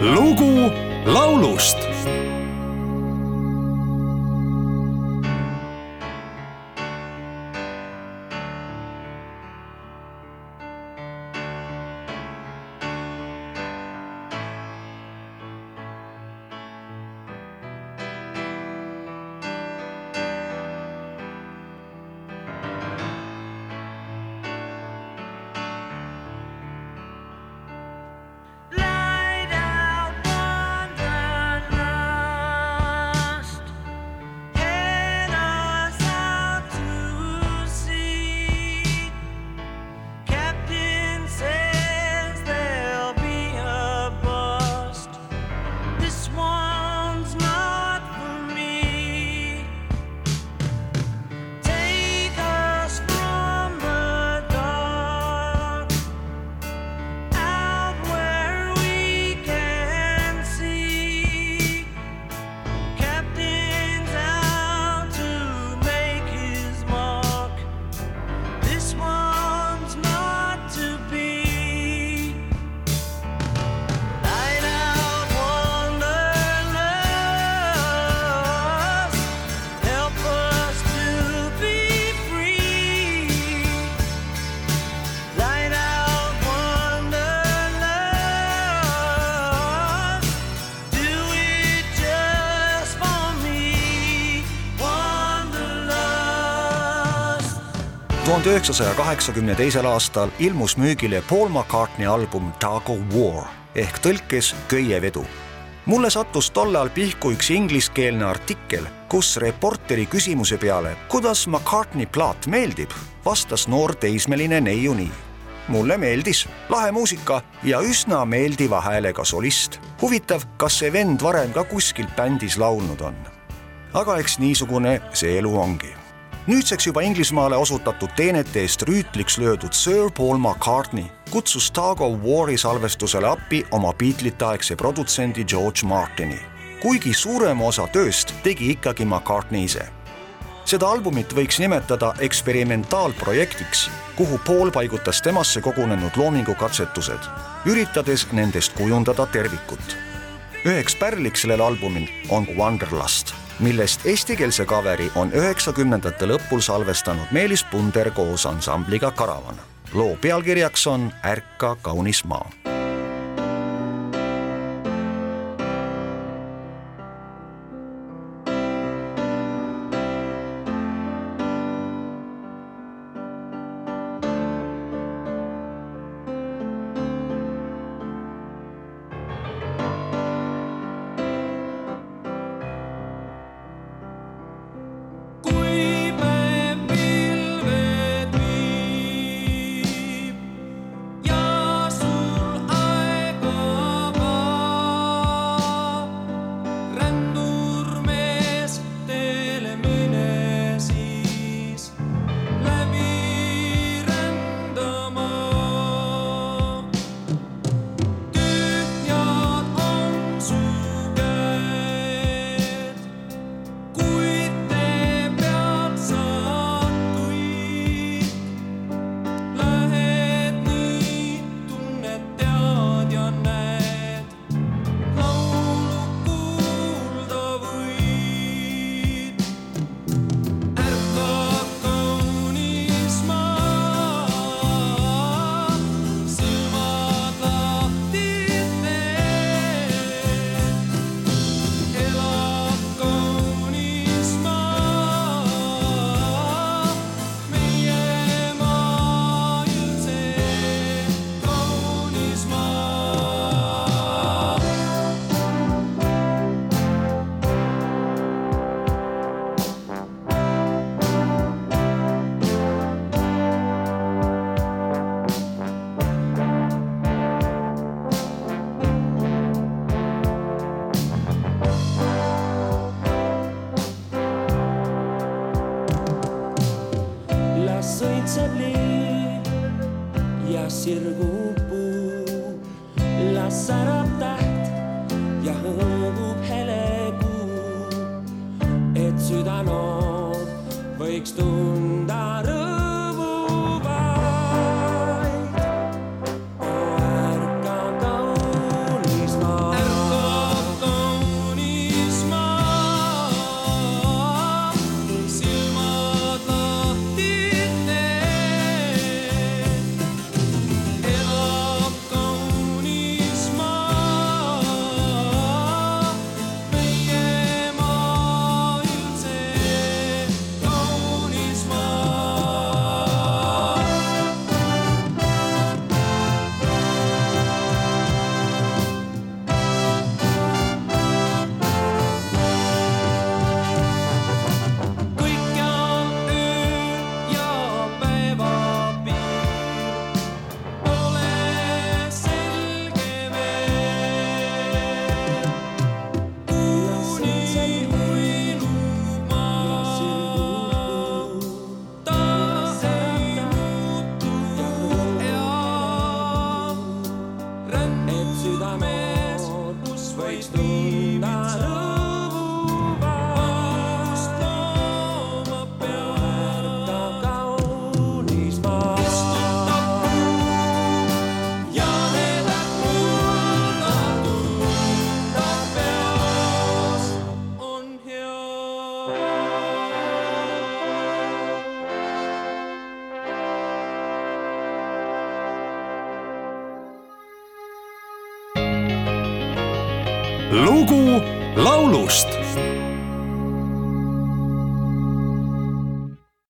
lugu laulust tuhande üheksasaja kaheksakümne teisel aastal ilmus müügile Paul McCartney album of War ehk tõlkes Köievedu. mulle sattus tollal pihku üks ingliskeelne artikkel, kus reporteri küsimuse peale, kuidas McCartney plaat meeldib, vastas noor teismeline neiu nii. mulle meeldis, lahe muusika ja üsna meeldiva häälega solist. huvitav, kas see vend varem ka kuskil bändis laulnud on? aga eks niisugune see elu ongi nüüdseks juba Inglismaale osutatud teenete eest rüütliks löödud Sir Paul McCartney kutsus Dog of War'i salvestusele appi oma Beatlesite-aegse produtsendi George Martini. kuigi suurema osa tööst tegi ikkagi McCartney ise. seda albumit võiks nimetada eksperimentaalprojektiks, kuhu Paul paigutas temasse kogunenud loomingukatsetused, üritades nendest kujundada tervikut üheks pärliks sellel albumil on Wanderlust, millest eestikeelse kaveri on üheksakümnendate lõpul salvestanud Meelis Punder koos ansambliga Karavan. loo pealkirjaks on Ärka kaunis maa sirgub puu, las särab täht ja hõõgub helekuu, et südanood võiks tunda rõõmu estou. Lugu laulust